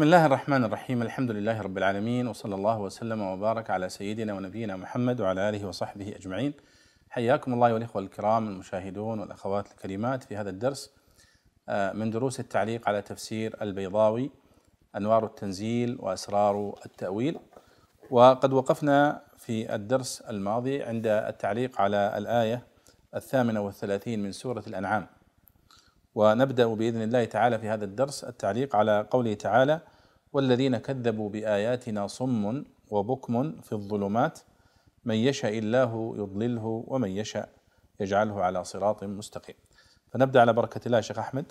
بسم الله الرحمن الرحيم الحمد لله رب العالمين وصلى الله وسلم وبارك على سيدنا ونبينا محمد وعلى اله وصحبه اجمعين حياكم الله والاخوه الكرام المشاهدون والاخوات الكريمات في هذا الدرس من دروس التعليق على تفسير البيضاوي انوار التنزيل واسرار التاويل وقد وقفنا في الدرس الماضي عند التعليق على الايه الثامنه والثلاثين من سوره الانعام ونبدأ بإذن الله تعالى في هذا الدرس التعليق على قوله تعالى والذين كذبوا بآياتنا صم وبكم في الظلمات من يشاء الله يضلله ومن يشاء يجعله على صراط مستقيم. فنبدأ على بركة الله شيخ أحمد.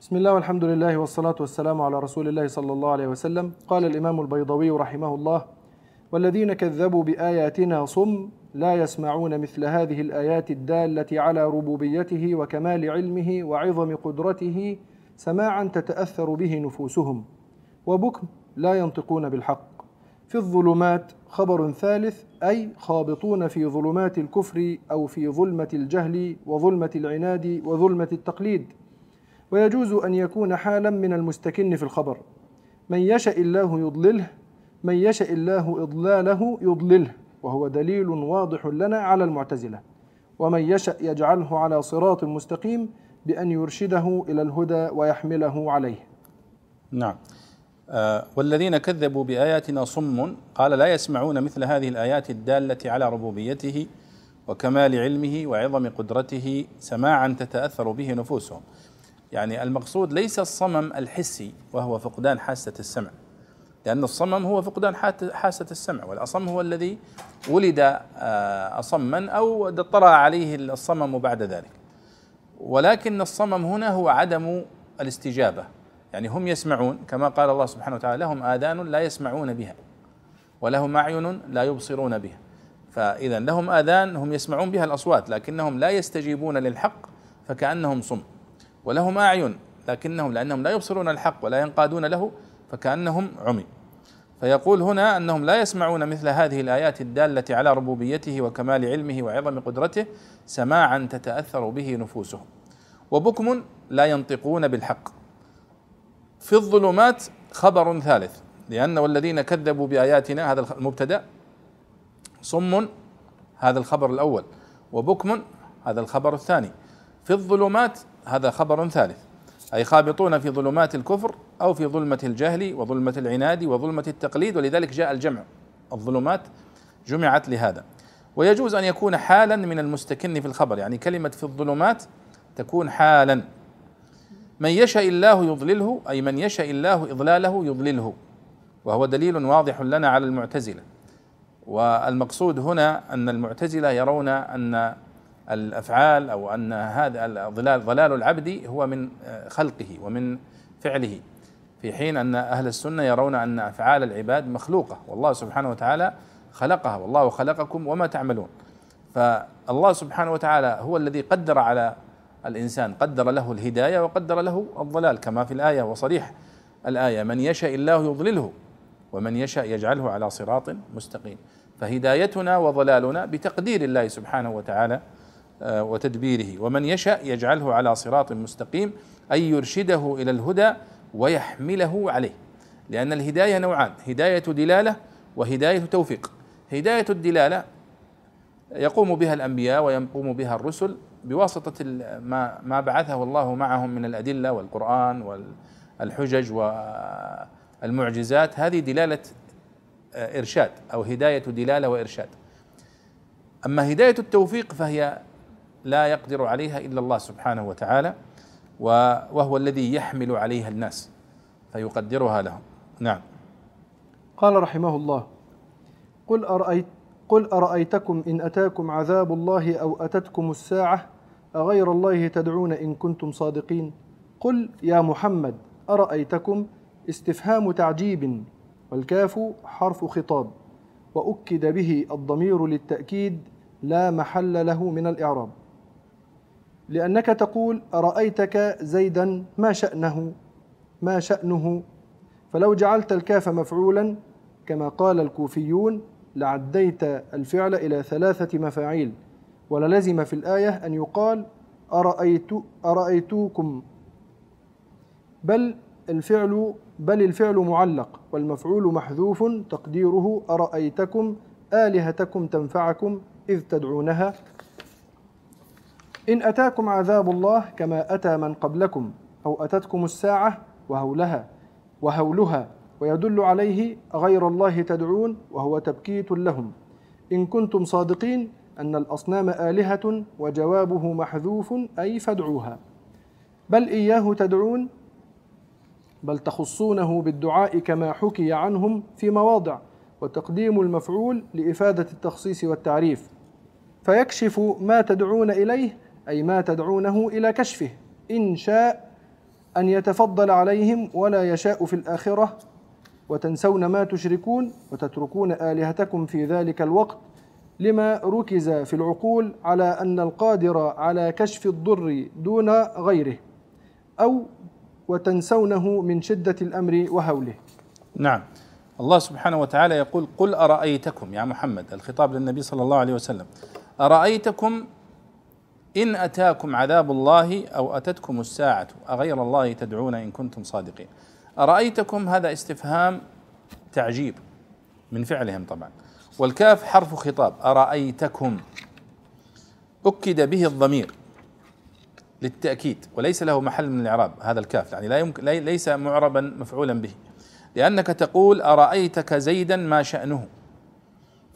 بسم الله والحمد لله والصلاة والسلام على رسول الله صلى الله عليه وسلم. قال الإمام البيضوي رحمه الله والذين كذبوا بآياتنا صم لا يسمعون مثل هذه الآيات الدالة على ربوبيته وكمال علمه وعظم قدرته سماعا تتأثر به نفوسهم. وبكم لا ينطقون بالحق. في الظلمات خبر ثالث أي خابطون في ظلمات الكفر أو في ظلمة الجهل وظلمة العناد وظلمة التقليد. ويجوز أن يكون حالا من المستكن في الخبر. من يشاء الله يضلله من يشاء الله إضلاله يضلله. وهو دليل واضح لنا على المعتزلة. ومن يشاء يجعله على صراط مستقيم بأن يرشده إلى الهدى ويحمله عليه. نعم. آه والذين كذبوا بآياتنا صم قال لا يسمعون مثل هذه الآيات الدالة على ربوبيته وكمال علمه وعظم قدرته سماعا تتأثر به نفوسهم. يعني المقصود ليس الصمم الحسي وهو فقدان حاسة السمع. لأن الصمم هو فقدان حاسة السمع والأصم هو الذي ولد آه، أصما أو طرأ عليه الصمم بعد ذلك. ولكن الصمم هنا هو عدم الاستجابة. يعني هم يسمعون كما قال الله سبحانه وتعالى لهم آذان لا يسمعون بها ولهم أعين لا يبصرون بها. فإذا لهم آذان هم يسمعون بها الأصوات لكنهم لا يستجيبون للحق فكأنهم صم. ولهم أعين لكنهم لأنهم لا يبصرون الحق ولا ينقادون له فكأنهم عمي. فيقول هنا أنهم لا يسمعون مثل هذه الآيات الدالة على ربوبيته وكمال علمه وعظم قدرته سماعا تتأثر به نفوسهم. وبكم لا ينطقون بالحق. في الظلمات خبر ثالث. لأن والذين كذبوا بآياتنا هذا المبتدأ صم هذا الخبر الأول. وبكم هذا الخبر الثاني. في الظلمات هذا خبر ثالث. أي خابطون في ظلمات الكفر أو في ظلمة الجهل وظلمة العناد وظلمة التقليد ولذلك جاء الجمع. الظلمات جمعت لهذا. ويجوز أن يكون حالا من المستكن في الخبر يعني كلمة في الظلمات تكون حالا. من يشاء الله يضلله أي من يشاء الله إضلاله يضلله. وهو دليل واضح لنا على المعتزلة. والمقصود هنا أن المعتزلة يرون أن الأفعال أو أن هذا الضلال ضلال العبد هو من خلقه ومن فعله. في حين أن أهل السنة يرون أن أفعال العباد مخلوقة. والله سبحانه وتعالى خلقها. والله خلقكم وما تعملون. فالله سبحانه وتعالى هو الذي قدر على الإنسان قدر له الهداية وقدر له الضلال كما في الآية وصريح الآية من يشاء الله يضلله ومن يشاء يجعله على صراط مستقيم. فهدايتنا وضلالنا بتقدير الله سبحانه وتعالى آه، وتدبيره. ومن يشاء يجعله على صراط مستقيم أي يرشده إلى الهدى ويحمله عليه. لأن الهداية نوعان هداية دلالة وهداية توفيق. هداية الدلالة يقوم بها الأنبياء ويقوم بها الرسل بواسطة ما ما بعثه الله معهم من الأدلة والقرآن والحجج والمعجزات. هذه دلالة آه، إرشاد أو هداية دلالة وإرشاد. أما هداية التوفيق فهي لا يقدر عليها إلا الله سبحانه وتعالى. وهو الذي يحمل عليها الناس فيقدرها لهم. نعم. قال رحمه الله قل أرأيت قل أرأيتكم إن أتاكم عذاب الله أو أتتكم الساعة أغير الله تدعون إن كنتم صادقين؟ قل يا محمد أرأيتكم استفهام تعجيب والكاف حرف خطاب وأكد به الضمير للتأكيد لا محل له من الإعراب. لأنك تقول أرأيتك زيدا ما شأنه؟ ما شأنه؟ فلو جعلت الكاف مفعولا كما قال الكوفيون لعديت الفعل إلى ثلاثة مفاعيل وللزم في الآية أن يقال أرأيت أرأيتوكم. بل الفعل بل الفعل معلق والمفعول محذوف تقديره أرأيتكم آلهتكم تنفعكم إذ تدعونها. إن أتاكم عذاب الله كما أتى من قبلكم أو أتتكم الساعة وهولها وهولها ويدل عليه غير الله تدعون وهو تبكيت لهم. إن كنتم صادقين أن الأصنام آلهة وجوابه محذوف أي فادعوها. بل إياه تدعون؟ بل تخصونه بالدعاء كما حكي عنهم في مواضع وتقديم المفعول لإفادة التخصيص والتعريف. فيكشف ما تدعون إليه أي ما تدعونه إلى كشفه. إن شاء أن يتفضل عليهم ولا يشاء في الآخرة وتنسون ما تشركون وتتركون آلهتكم في ذلك الوقت لما ركز في العقول على أن القادر على كشف الضر دون غيره أو وتنسونه من شدة الأمر وهوله. نعم. الله سبحانه وتعالى يقول قل أرأيتكم يا محمد الخطاب للنبي صلى الله عليه وسلم. أرأيتكم إن أتاكم عذاب الله أو أتتكم الساعة أغير الله تدعون إن كنتم صادقين. أرأيتكم؟ هذا استفهام تعجيب من فعلهم طبعا. والكاف حرف خطاب. أرأيتكم؟ أكد به الضمير للتأكيد وليس له محل من الإعراب هذا الكاف يعني لا يمكن ليس معربا مفعولا به. لأنك تقول أرأيتك زيدا ما شأنه.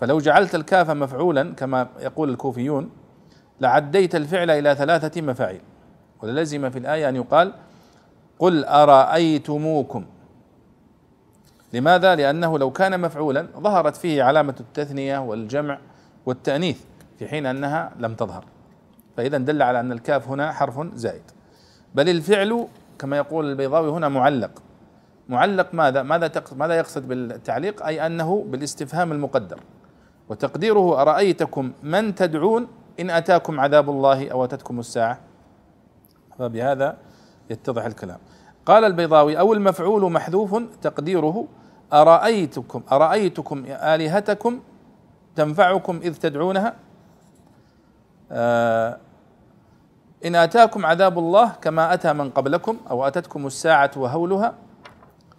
فلو جعلت الكاف مفعولا كما يقول الكوفيون لعديت الفعل إلى ثلاثة مفاعيل. وللزم في الآية أن يقال قل أرأيتموكم. لماذا؟ لأنه لو كان مفعولا ظهرت فيه علامة التثنية والجمع والتأنيث في حين أنها لم تظهر. فإذا دل على أن الكاف هنا حرف زائد. بل الفعل كما يقول البيضاوي هنا معلق. معلق ماذا؟ ماذا ماذا يقصد بالتعليق؟ أي أنه بالاستفهام المقدر. وتقديره أرأيتكم من تدعون؟ إن أتاكم عذاب الله أو أتتكم الساعة. فبهذا يتضح الكلام. قال البيضاوي أو المفعول محذوف تقديره أرأيتكم أرأيتكم آلهتكم تنفعكم إذ تدعونها؟ آه إن أتاكم عذاب الله كما أتى من قبلكم أو أتتكم الساعة وهولها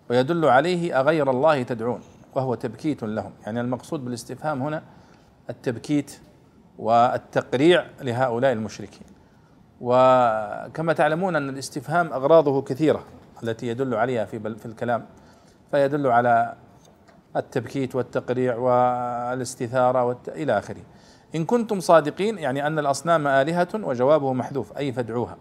ويدل عليه أغير الله تدعون وهو تبكيت لهم. يعني المقصود بالاستفهام هنا التبكيت والتقريع لهؤلاء المشركين. وكما تعلمون أن الاستفهام أغراضه كثيرة التي يدل عليها في في الكلام فيدل على التبكيت والتقريع والاستثارة والت... إلى آخره. إن كنتم صادقين يعني أن الأصنام آلهة وجوابه محذوف أي فادعوها.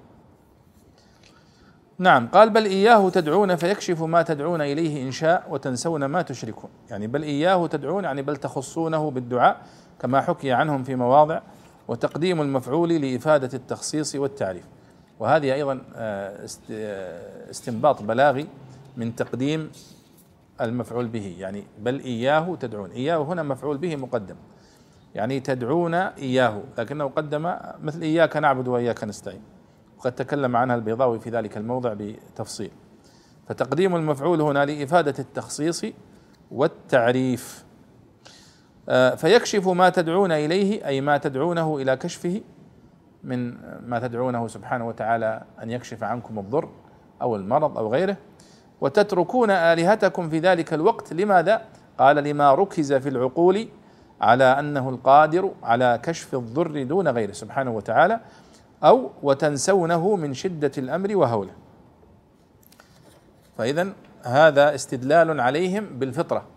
نعم قال بل إياه تدعون فيكشف ما تدعون إليه إن شاء وتنسون ما تشركون. يعني بل إياه تدعون يعني بل تخصونه بالدعاء. كما حكي عنهم في مواضع وتقديم المفعول لإفادة التخصيص والتعريف. وهذه أيضا آه، آه، استنباط بلاغي من تقديم المفعول به. يعني بل إياه تدعون. إياه هنا مفعول به مقدم. يعني تدعون إياه لكنه قدم مثل إياك نعبد وإياك نستعين. وقد تكلم عنها البيضاوي في ذلك الموضع بتفصيل. فتقديم المفعول هنا لإفادة التخصيص والتعريف. فيكشف ما تدعون إليه أي ما تدعونه إلى كشفه من ما تدعونه سبحانه وتعالى أن يكشف عنكم الضر أو المرض أو غيره وتتركون آلهتكم في ذلك الوقت لماذا؟ قال لما ركز في العقول على أنه القادر على كشف الضر دون غيره سبحانه وتعالى أو وتنسونه من شدة الأمر وهوله. فاذا هذا استدلال عليهم بالفطرة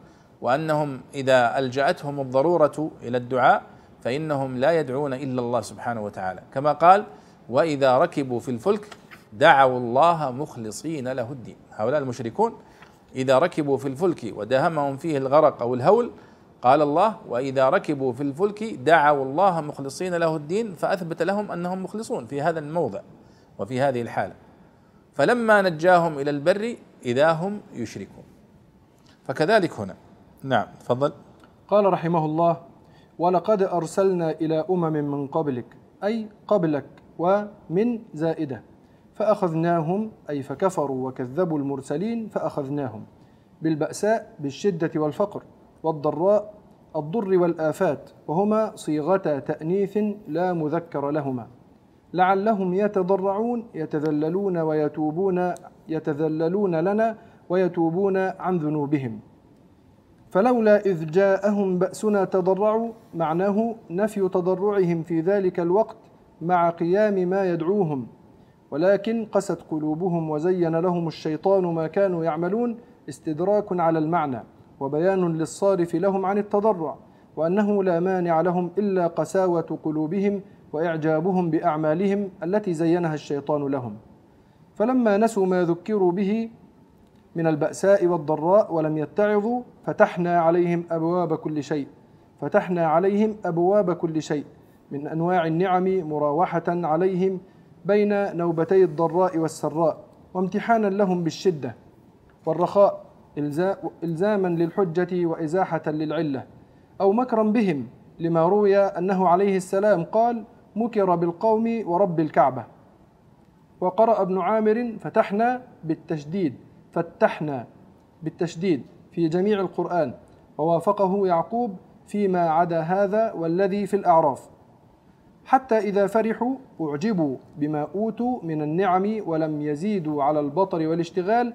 وأنهم إذا ألجأتهم الضرورة إلى الدعاء فإنهم لا يدعون إلا الله سبحانه وتعالى. كما قال وإذا ركبوا في الفلك دعوا الله مخلصين له الدين. هؤلاء المشركون إذا ركبوا في الفلك ودهمهم فيه الغرق أو الهول قال الله وإذا ركبوا في الفلك دعوا الله مخلصين له الدين فأثبت لهم أنهم مخلصون في هذا الموضع وفي هذه الحالة. فلما نجاهم إلى البر إذا هم يشركون. فكذلك هنا نعم تفضل. قال رحمه الله ولقد أرسلنا إلى أمم من قبلك أي قبلك ومن زائدة فأخذناهم أي فكفروا وكذبوا المرسلين فأخذناهم بالبأساء بالشدة والفقر والضراء الضر والآفات وهما صيغتا تأنيث لا مذكر لهما لعلهم يتضرعون يتذللون ويتوبون يتذللون لنا ويتوبون عن ذنوبهم. فلولا إذ جاءهم بأسنا تضرعوا معناه نفي تضرعهم في ذلك الوقت مع قيام ما يدعوهم. ولكن قست قلوبهم وزين لهم الشيطان ما كانوا يعملون استدراك على المعنى وبيان للصارف لهم عن التضرع وأنه لا مانع لهم إلا قساوة قلوبهم وإعجابهم بأعمالهم التي زينها الشيطان لهم. فلما نسوا ما ذكروا به من البأساء والضراء ولم يتعظوا فتحنا عليهم أبواب كل شيء. فتحنا عليهم أبواب كل شيء. من أنواع النعم مراوحة عليهم بين نوبتي الضراء والسراء وامتحانا لهم بالشدة والرخاء إلزاما للحجة وإزاحة للعلة. أو مكرا بهم لما روي أنه عليه السلام قال مكر بالقوم ورب الكعبة وقرأ ابن عامر فتحنا بالتشديد فتحنا بالتشديد في جميع القرآن. ووافقه يعقوب فيما عدا هذا والذي في الأعراف. حتى إذا فرحوا أعجبوا بما أوتوا من النعم ولم يزيدوا على البطر والاشتغال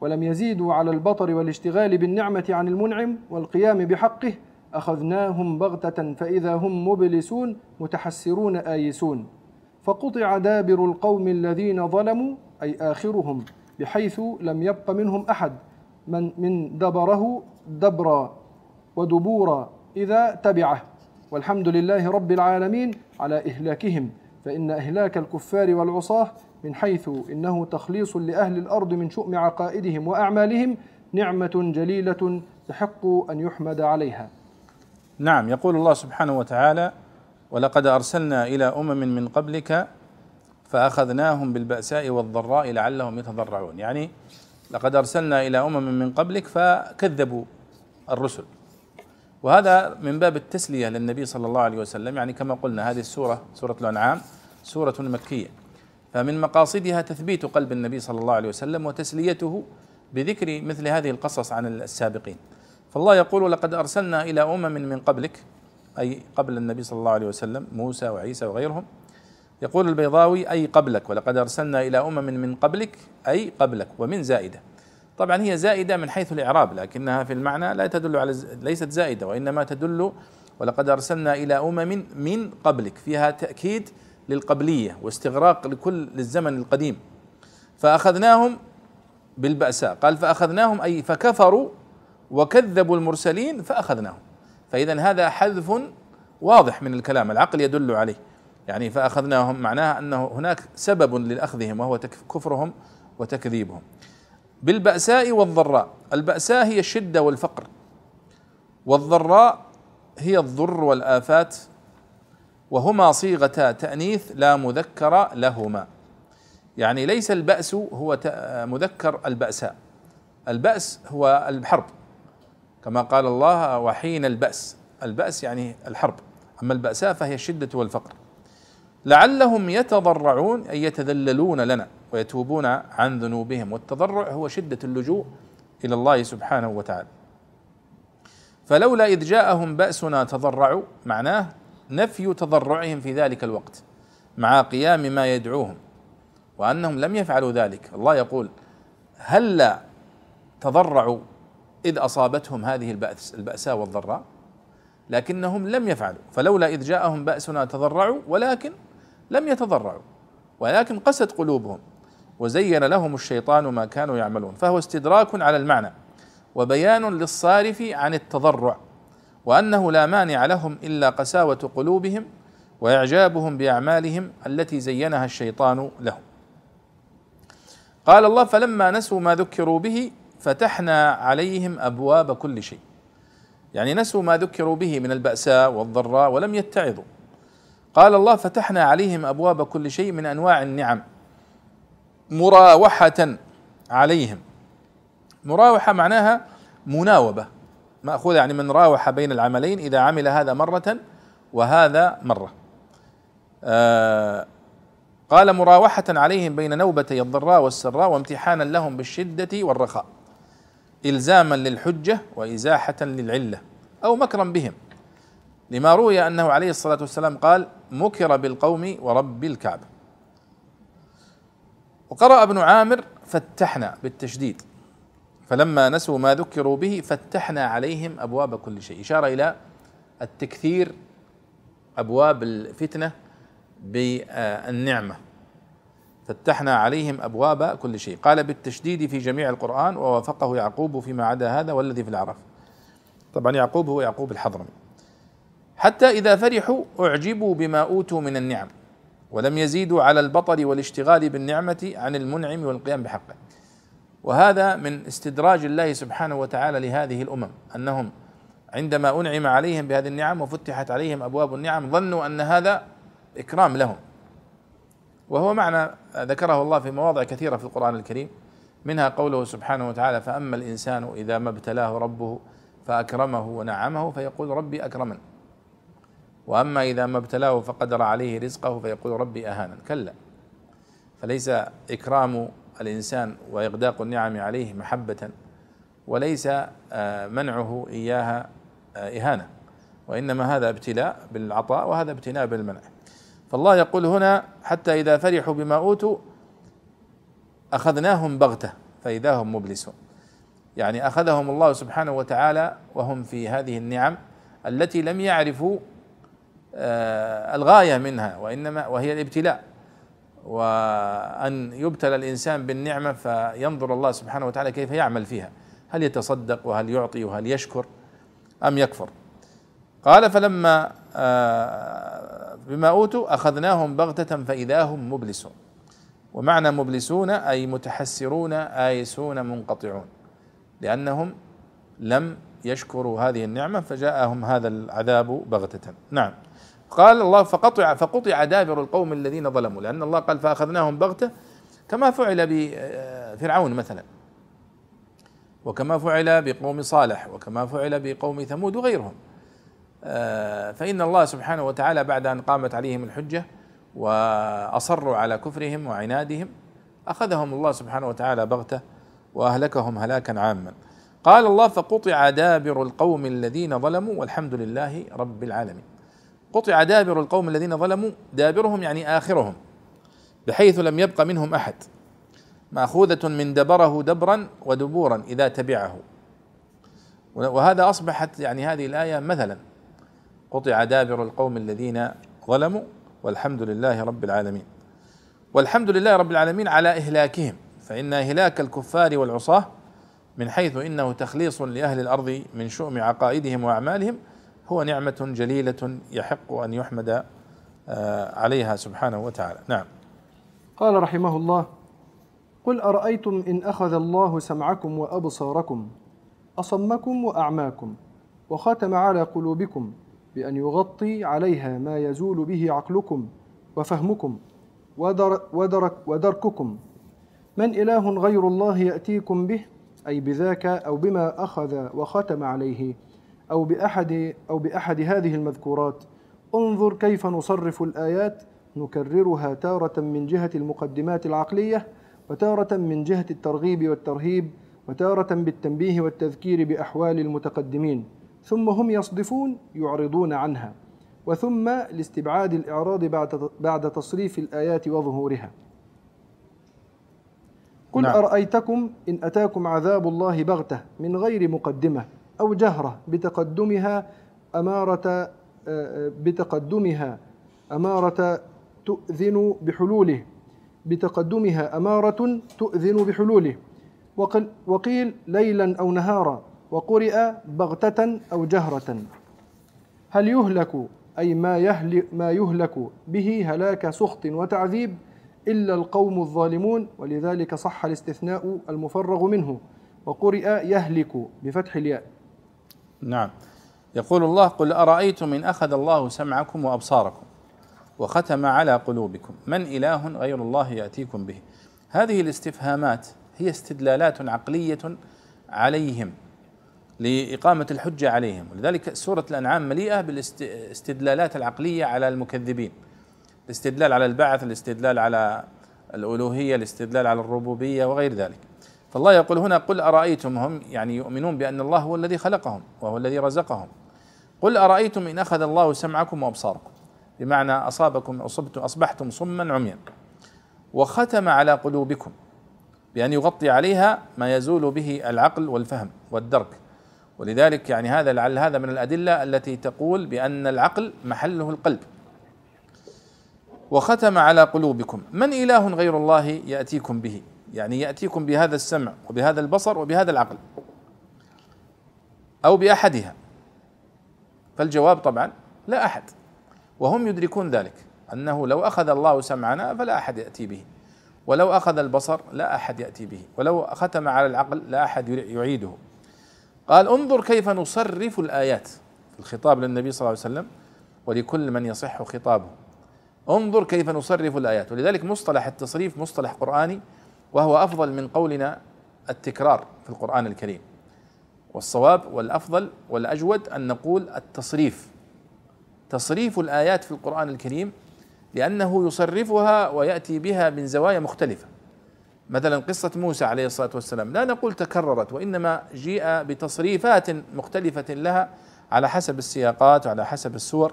ولم يزيدوا على البطر والاشتغال بالنعمة عن المنعم والقيام بحقه أخذناهم بغتة فإذا هم مبلسون متحسرون آيسون. فقطع دابر القوم الذين ظلموا أي آخرهم. بحيث لم يبق منهم أحد من من دبره دبرا ودبورا إذا تبعه. والحمد لله رب العالمين على إهلاكهم فإن إهلاك الكفار والعصاة من حيث إنه تخليص لأهل الأرض من شؤم عقائدهم وأعمالهم نعمة جليلة تحق أن يحمد عليها. نعم يقول الله سبحانه وتعالى ولقد أرسلنا إلى أمم من قبلك فأخذناهم بالبأساء والضراء لعلهم يتضرعون. يعني لقد أرسلنا إلى أمم من قبلك فكذبوا الرسل. وهذا من باب التسلية للنبي صلى الله عليه وسلم. يعني كما قلنا هذه السورة سورة الأنعام سورة مكية. فمن مقاصدها تثبيت قلب النبي صلى الله عليه وسلم وتسليته بذكر مثل هذه القصص عن السابقين. فالله يقول لقد أرسلنا إلى أمم من قبلك أي قبل النبي صلى الله عليه وسلم موسى وعيسى وغيرهم يقول البيضاوي أي قبلك ولقد أرسلنا إلى أمم من قبلك أي قبلك ومن زائدة. طبعا هي زائدة من حيث الإعراب لكنها في المعنى لا تدل على ليست زائدة وإنما تدل ولقد أرسلنا إلى أمم من قبلك. فيها تأكيد للقبلية واستغراق لكل للزمن القديم. فأخذناهم بالبأساء. قال فأخذناهم أي فكفروا وكذبوا المرسلين فأخذناهم. فإذا هذا حذف واضح من الكلام العقل يدل عليه. يعني فأخذناهم معناها أنه هناك سبب لأخذهم وهو كفرهم وتكذيبهم. بالبأساء والضراء البأساء هي الشدة والفقر. والضراء هي الضر والآفات وهما صيغتا تأنيث لا مذكر لهما. يعني ليس البأس هو مذكر البأساء. البأس هو الحرب. كما قال الله وحين البأس. البأس يعني الحرب. أما البأساء فهي الشدة والفقر. لعلهم يتضرعون أي يتذللون لنا ويتوبون عن ذنوبهم. والتضرع هو شدة اللجوء إلى الله سبحانه وتعالى. فلولا إذ جاءهم بأسنا تضرعوا معناه نفي تضرعهم في ذلك الوقت مع قيام ما يدعوهم وأنهم لم يفعلوا ذلك. الله يقول هلا تضرعوا إذ أصابتهم هذه البأس البأساء والضراء لكنهم لم يفعلوا. فلولا إذ جاءهم بأسنا تضرعوا ولكن لم يتضرعوا ولكن قست قلوبهم وزين لهم الشيطان ما كانوا يعملون فهو استدراك على المعنى وبيان للصارف عن التضرع وأنه لا مانع لهم إلا قساوة قلوبهم وإعجابهم بأعمالهم التي زينها الشيطان لهم. قال الله فلما نسوا ما ذكروا به فتحنا عليهم أبواب كل شيء. يعني نسوا ما ذكروا به من البأساء والضراء ولم يتعظوا. قال الله فتحنا عليهم أبواب كل شيء من أنواع النعم مراوحة عليهم. مراوحة معناها مناوبة مأخوذة يعني من راوح بين العملين إذا عمل هذا مرة وهذا مرة. آه قال مراوحة عليهم بين نوبتي الضراء والسراء وامتحانا لهم بالشدة والرخاء إلزاما للحجة وإزاحة للعلة أو مكرا بهم. لما روي أنه عليه الصلاة والسلام قال مكر بالقوم ورب الكعبة. وقرأ ابن عامر فتحنا بالتشديد. فلما نسوا ما ذكروا به فتحنا عليهم أبواب كل شيء. إشارة إلى التكثير أبواب الفتنة بالنعمة. فتحنا عليهم أبواب كل شيء. قال بالتشديد في جميع القرآن ووافقه يعقوب فيما عدا هذا والذي في العرف. طبعا يعقوب هو يعقوب الحضرمي. حتى إذا فرحوا أعجبوا بما أوتوا من النعم ولم يزيدوا على البطر والاشتغال بالنعمة عن المنعم والقيام بحقه. وهذا من استدراج الله سبحانه وتعالى لهذه الأمم أنهم عندما أنعم عليهم بهذه النعم وفتحت عليهم أبواب النعم ظنوا أن هذا إكرام لهم. وهو معنى ذكره الله في مواضع كثيرة في القرآن الكريم منها قوله سبحانه وتعالى فأما الإنسان إذا ما ابتلاه ربه فأكرمه ونعمه فيقول ربي أكرمن وأما إذا ما ابتلاه فقدر عليه رزقه فيقول ربي اهانا كلا. فليس إكرام الإنسان وإغداق النعم عليه محبة وليس آه، منعه إياها آه، إهانة. وإنما هذا ابتلاء بالعطاء وهذا ابتلاء بالمنع. فالله يقول هنا حتى إذا فرحوا بما أوتوا أخذناهم بغتة فإذا هم مبلسون. يعني أخذهم الله سبحانه وتعالى وهم في هذه النعم التي لم يعرفوا الغاية منها وإنما وهي الابتلاء. وأن يبتلى الإنسان بالنعمة فينظر الله سبحانه وتعالى كيف يعمل فيها. هل يتصدق وهل يعطي وهل يشكر أم يكفر؟ قال فلما آه، بما أوتوا أخذناهم بغتة فإذا هم مبلسون. ومعنى مبلسون أي متحسرون آيسون منقطعون. لأنهم لم يشكروا هذه النعمة فجاءهم هذا العذاب بغتة. نعم. قال الله فقطع فقطع دابر القوم الذين ظلموا لأن الله قال فأخذناهم بغتة كما فعل بفرعون مثلا وكما فعل بقوم صالح وكما فعل بقوم ثمود وغيرهم. آه، فإن الله سبحانه وتعالى بعد أن قامت عليهم الحجة وأصروا على كفرهم وعنادهم أخذهم الله سبحانه وتعالى بغتة وأهلكهم هلاكا عاما. قال الله فقطع دابر القوم الذين ظلموا والحمد لله رب العالمين. قطع دابر القوم الذين ظلموا دابرهم يعني آخرهم بحيث لم يبق منهم أحد. مأخوذة من دبره دبرا ودبورا إذا تبعه. وهذا أصبحت يعني هذه الآية مثلا. قطع دابر القوم الذين ظلموا والحمد لله رب العالمين. والحمد لله رب العالمين على إهلاكهم. فإن إهلاك الكفار والعصاة من حيث إنه تخليص لأهل الأرض من شؤم عقائدهم وأعمالهم هو نعمة جليلة يحق أن يحمد آه، عليها سبحانه وتعالى. نعم. قال رحمه الله قل أرأيتم إن أخذ الله سمعكم وأبصاركم أصمكم وأعماكم وختم على قلوبكم بأن يغطي عليها ما يزول به عقلكم وفهمكم ودر ودرك ودرككم. من إله غير الله يأتيكم به أي بذاك أو بما أخذ وختم عليه أو بأحد أو بأحد هذه المذكورات. انظر كيف نصرف الآيات. نكررها تارة من جهة المقدمات العقلية وتارة من جهة الترغيب والترهيب وتارة بالتنبيه والتذكير بأحوال المتقدمين. ثم هم يصدفون يعرضون عنها. وثم لاستبعاد الإعراض بعد بعد تصريف الآيات وظهورها. قل نعم. أرأيتكم إن أتاكم عذاب الله بغتة من غير مقدمة؟ أو جهرة بتقدمها أمارة آه، آه، بتقدمها أمارة تؤذن بحلوله. بتقدمها أمارة تؤذن بحلوله. وقيل ليلا أو نهارا وقرئ بغتة أو جهرة. هل يهلك؟ أي ما, يهلك ما يهلك به هلاك سخط وتعذيب إلا القوم الظالمون. ولذلك صح الاستثناء المفرغ منه. وقرئ يهلك بفتح الياء. نعم. يقول الله قل أرأيتم إن أخذ الله سمعكم وأبصاركم وختم على قلوبكم؟ من إله غير الله يأتيكم به؟ هذه الاستفهامات هي استدلالات عقلية عليهم لإقامة الحجة عليهم. ولذلك سورة الأنعام مليئة بالاستدلالات العقلية على المكذبين. الاستدلال على البعث الاستدلال على الألوهية الاستدلال على الربوبية وغير ذلك. فالله يقول هنا قل أرأيتم هم يعني يؤمنون بأن الله هو الذي خلقهم وهو الذي رزقهم. قل أرأيتم إن أخذ الله سمعكم وأبصاركم؟ بمعنى أصابكم أصبتم أصبحتم صما عميا. وختم على قلوبكم بأن يغطي عليها ما يزول به العقل والفهم والدرك. ولذلك يعني هذا لعل هذا من الأدلة التي تقول بأن العقل محله القلب. وختم على قلوبكم. من إله غير الله يأتيكم به؟ يعني يأتيكم بهذا السمع وبهذا البصر وبهذا العقل أو بأحدها. فالجواب طبعا لا أحد. وهم يدركون ذلك أنه لو أخذ الله سمعنا فلا أحد يأتي به. ولو أخذ البصر لا أحد يأتي به. ولو ختم على العقل لا أحد يعيده. قال انظر كيف نصرف الآيات الخطاب للنبي صلى الله عليه وسلم ولكل من يصح خطابه. انظر كيف نصرف الآيات. ولذلك مصطلح التصريف مصطلح قرآني وهو أفضل من قولنا التكرار في القرآن الكريم. والصواب والأفضل والأجود أن نقول التصريف. تصريف الآيات في القرآن الكريم لأنه يصرفها ويأتي بها من زوايا مختلفة. مثلا قصة موسى عليه الصلاة والسلام لا نقول تكررت وإنما جيء بتصريفات مختلفة لها على حسب السياقات وعلى حسب السور.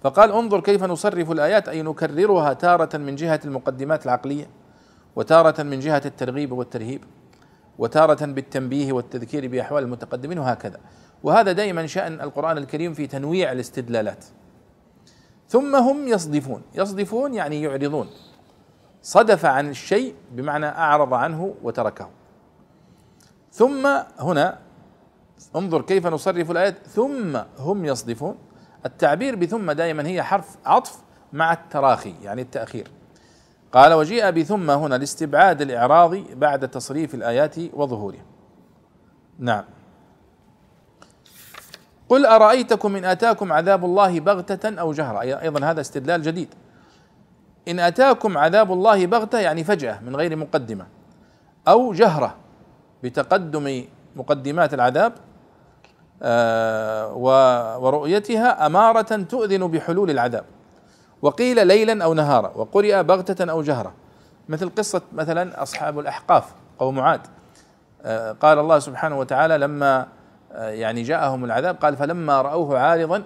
فقال انظر كيف نصرف الآيات أي نكررها تارة من جهة المقدمات العقلية. وتارة من جهة الترغيب والترهيب وتارة بالتنبيه والتذكير بأحوال المتقدمين وهكذا. وهذا دائما شأن القرآن الكريم في تنويع الاستدلالات. ثم هم يصدفون. يصدفون يعني يعرضون. صدف عن الشيء بمعنى أعرض عنه وتركه. ثم هنا انظر كيف نصرف الآيات. ثم هم يصدفون. التعبير بثم دائما هي حرف عطف مع التراخي يعني التأخير. قال وجيء بثم هنا لاستبعاد الإعراض بعد تصريف الآيات وظهورها نعم. قل أرأيتكم إن أتاكم عذاب الله بغتة أو جهرة؟ أيضا هذا استدلال جديد. إن أتاكم عذاب الله بغتة يعني فجأة من غير مقدمة أو جهرة بتقدم مقدمات العذاب آه، ورؤيتها أمارة تؤذن بحلول العذاب. وقيل ليلا أو نهارا وقرئ بغتة أو جهرة مثل قصة مثلا أصحاب الأحقاف قوم عاد آه، قال الله سبحانه وتعالى لما آه، يعني جاءهم العذاب قال فلما رأوه عارضا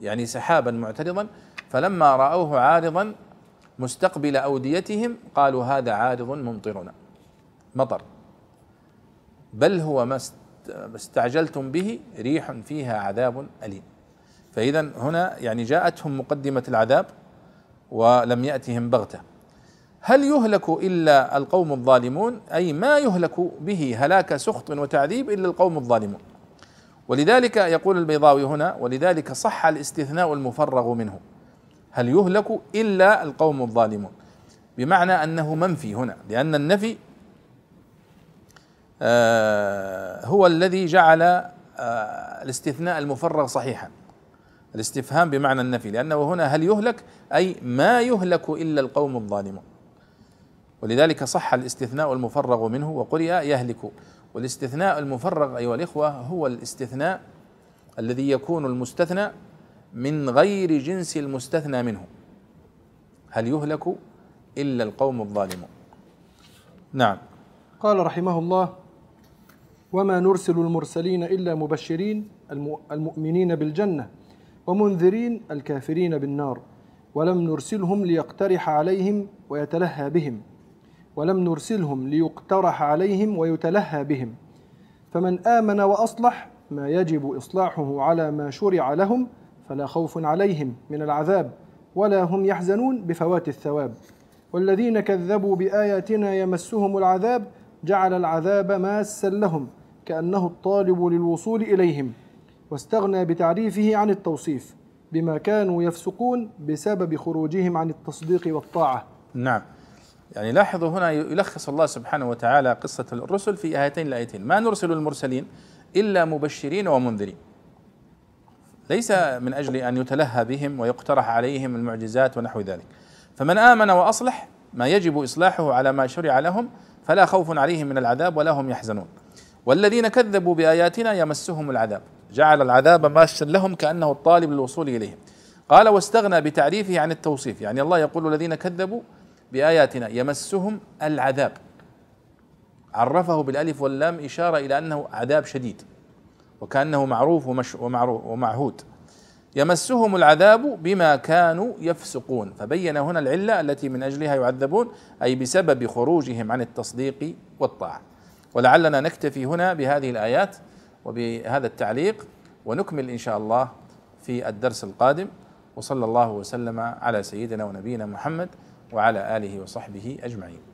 يعني سحابا معترضا فلما رأوه عارضا مستقبل أوديتهم قالوا هذا عارض ممطرنا. مطر. بل هو ما استعجلتم به ريح فيها عذاب أليم. فإذا هنا يعني جاءتهم مقدمة العذاب ولم يأتهم بغتة. هل يهلك إلا القوم الظالمون؟ أي ما يهلك به هلاك سخط وتعذيب إلا القوم الظالمون. ولذلك يقول البيضاوي هنا ولذلك صح الاستثناء المفرغ منه. هل يهلك إلا القوم الظالمون؟ بمعنى أنه منفي هنا لأن النفي آه، هو الذي جعل آه، الاستثناء المفرغ صحيحا. الاستفهام بمعنى النفي لأنه هنا هل يهلك؟ أي ما يهلك إلا القوم الظالمون. ولذلك صح الاستثناء المفرغ منه وقرئ يهلك. والاستثناء المفرغ أيها الإخوة هو الاستثناء الذي يكون المستثنى من غير جنس المستثنى منه. هل يهلك إلا القوم الظالمون؟ نعم. قال رحمه الله وما نرسل المرسلين إلا مبشرين المؤمنين بالجنة. ومنذرين الكافرين بالنار ولم نرسلهم ليقترح عليهم ويتلهى بهم ولم نرسلهم ليقترح عليهم ويتلهى بهم. فمن آمن وأصلح ما يجب إصلاحه على ما شرع لهم فلا خوف عليهم من العذاب ولا هم يحزنون بفوات الثواب. والذين كذبوا بآياتنا يمسهم العذاب جعل العذاب ماسا لهم كأنه الطالب للوصول إليهم. واستغنى بتعريفه عن التوصيف بما كانوا يفسقون بسبب خروجهم عن التصديق والطاعة. نعم. يعني لاحظوا هنا يلخص الله سبحانه وتعالى قصة الرسل في آيتين الآيتين ما نرسل المرسلين إلا مبشرين ومنذرين. ليس من أجل أن يتلهى بهم ويقترح عليهم المعجزات ونحو ذلك. فمن آمن وأصلح ما يجب إصلاحه على ما شرع لهم فلا خوف عليهم من العذاب ولا هم يحزنون. والذين كذبوا بآياتنا يمسهم العذاب. جعل العذاب ماسا لهم كأنه الطالب للوصول إليهم. قال واستغنى بتعريفه عن التوصيف. يعني الله يقول الذين كذبوا بآياتنا يمسهم العذاب. عرفه بالألف واللام إشارة إلى أنه عذاب شديد وكأنه معروف ومش ومعروف ومعهود. يمسهم العذاب بما كانوا يفسقون. فبين هنا العلة التي من أجلها يعذبون أي بسبب خروجهم عن التصديق والطاعة. ولعلنا نكتفي هنا بهذه الآيات وبهذا التعليق ونكمل إن شاء الله في الدرس القادم وصلى الله وسلم على سيدنا ونبينا محمد وعلى آله وصحبه أجمعين.